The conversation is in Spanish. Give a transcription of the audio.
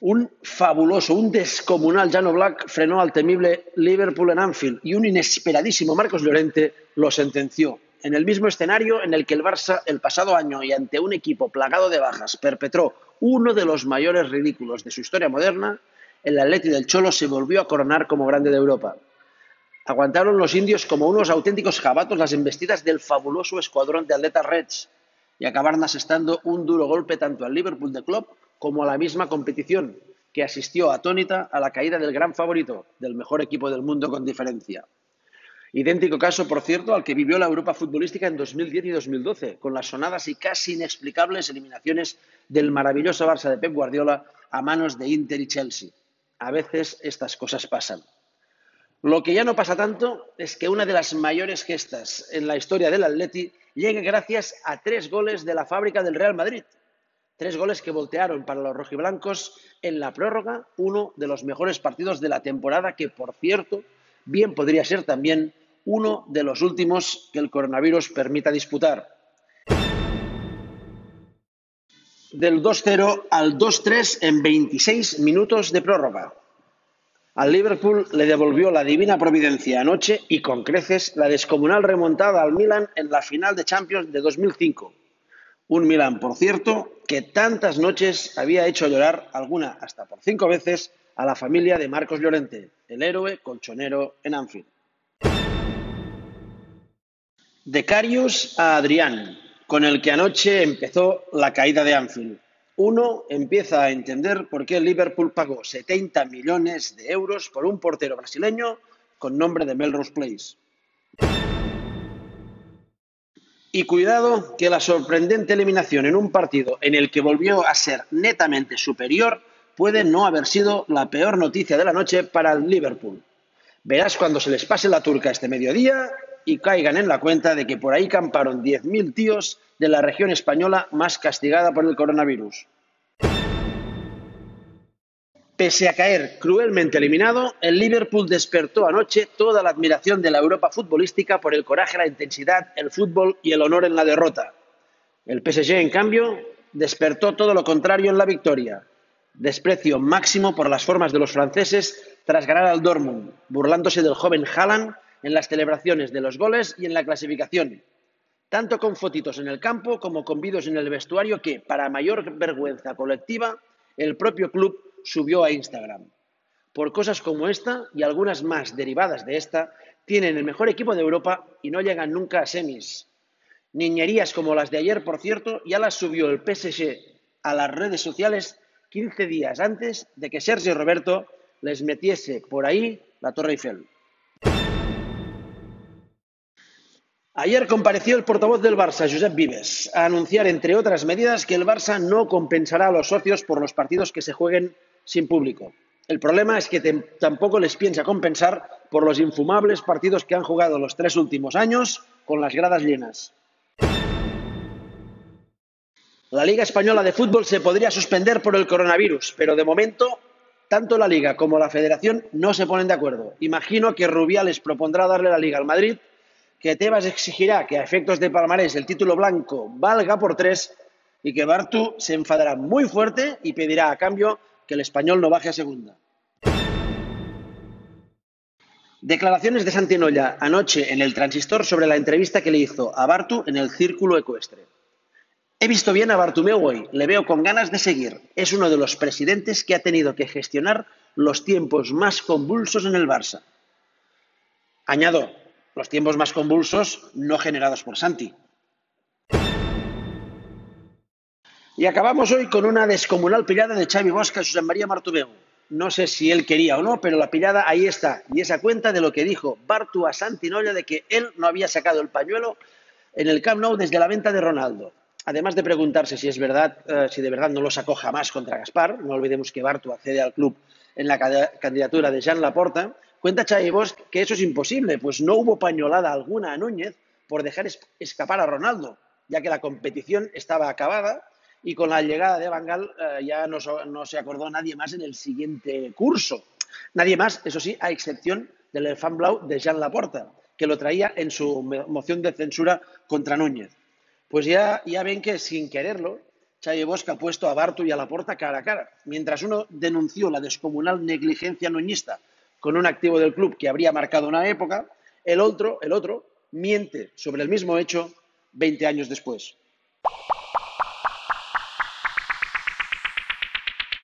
Un fabuloso, un descomunal Jan Black frenó al temible Liverpool en Anfield y un inesperadísimo Marcos Llorente lo sentenció. En el mismo escenario en el que el Barça el pasado año y ante un equipo plagado de bajas perpetró uno de los mayores ridículos de su historia moderna, el Atleti del Cholo se volvió a coronar como grande de Europa. Aguantaron los indios como unos auténticos jabatos las embestidas del fabuloso escuadrón de atletas Reds y acabaron asestando un duro golpe tanto al Liverpool de Club como a la misma competición, que asistió atónita a la caída del gran favorito, del mejor equipo del mundo con diferencia. Idéntico caso, por cierto, al que vivió la Europa futbolística en 2010 y 2012, con las sonadas y casi inexplicables eliminaciones del maravilloso Barça de Pep Guardiola a manos de Inter y Chelsea. A veces estas cosas pasan. Lo que ya no pasa tanto es que una de las mayores gestas en la historia del Atleti llegue gracias a tres goles de la fábrica del Real Madrid, Tres goles que voltearon para los rojiblancos en la prórroga, uno de los mejores partidos de la temporada, que por cierto, bien podría ser también uno de los últimos que el coronavirus permita disputar. Del 2-0 al 2-3 en 26 minutos de prórroga. Al Liverpool le devolvió la divina providencia anoche y con creces la descomunal remontada al Milan en la final de Champions de 2005 un Milán, por cierto, que tantas noches había hecho llorar, alguna hasta por cinco veces, a la familia de Marcos Llorente, el héroe colchonero en Anfield. De Carius a Adrián, con el que anoche empezó la caída de Anfield. Uno empieza a entender por qué Liverpool pagó 70 millones de euros por un portero brasileño con nombre de Melrose Place. Y cuidado que la sorprendente eliminación en un partido en el que volvió a ser netamente superior puede no haber sido la peor noticia de la noche para el Liverpool. Verás cuando se les pase la turca este mediodía y caigan en la cuenta de que por ahí camparon 10.000 tíos de la región española más castigada por el coronavirus. Pese a caer cruelmente eliminado, el Liverpool despertó anoche toda la admiración de la Europa futbolística por el coraje, la intensidad, el fútbol y el honor en la derrota. El PSG, en cambio, despertó todo lo contrario en la victoria. Desprecio máximo por las formas de los franceses tras ganar al Dortmund, burlándose del joven Haaland en las celebraciones de los goles y en la clasificación, tanto con fotitos en el campo como con vídeos en el vestuario que, para mayor vergüenza colectiva, el propio club subió a Instagram. Por cosas como esta y algunas más derivadas de esta, tienen el mejor equipo de Europa y no llegan nunca a semis. Niñerías como las de ayer, por cierto, ya las subió el PSG a las redes sociales 15 días antes de que Sergio Roberto les metiese por ahí la Torre Eiffel. Ayer compareció el portavoz del Barça, Josep Vives, a anunciar, entre otras medidas, que el Barça no compensará a los socios por los partidos que se jueguen sin público. El problema es que tampoco les piensa compensar por los infumables partidos que han jugado los tres últimos años con las gradas llenas. La Liga Española de Fútbol se podría suspender por el coronavirus, pero de momento tanto la Liga como la Federación no se ponen de acuerdo. Imagino que Rubiales propondrá darle la Liga al Madrid, que Tebas exigirá que a efectos de palmarés el título blanco valga por tres y que Bartu se enfadará muy fuerte y pedirá a cambio que el español no baje a segunda. Declaraciones de Santinolla anoche en el transistor sobre la entrevista que le hizo a Bartu en el Círculo Ecuestre. He visto bien a Bartumeu hoy, le veo con ganas de seguir. Es uno de los presidentes que ha tenido que gestionar los tiempos más convulsos en el Barça. Añado, los tiempos más convulsos no generados por Santi. Y acabamos hoy con una descomunal pillada de Xavi Bosca a José María Martumeu. No sé si él quería o no, pero la pillada ahí está. Y esa cuenta de lo que dijo Bartu a Santinolla de que él no había sacado el pañuelo en el Camp Nou desde la venta de Ronaldo. Además de preguntarse si es verdad, eh, si de verdad no lo sacó jamás contra Gaspar, no olvidemos que Bartu accede al club en la candidatura de Jean Laporta, cuenta Xavi Bosch que eso es imposible, pues no hubo pañolada alguna a Núñez por dejar escapar a Ronaldo, ya que la competición estaba acabada y con la llegada de Bangal eh, ya no, se acordó nadie más en el siguiente curso. Nadie más, eso sí, a excepción del fan blau de Jean Laporta, que lo traía en su moción de censura contra Núñez. Pues ya, ya ven que sin quererlo, Xavi Bosch ha puesto a Bartu y a Laporta cara a cara. Mientras uno denunció la descomunal negligencia noñista con un activo del club que habría marcado una época, el otro, el otro miente sobre el mismo hecho 20 años después.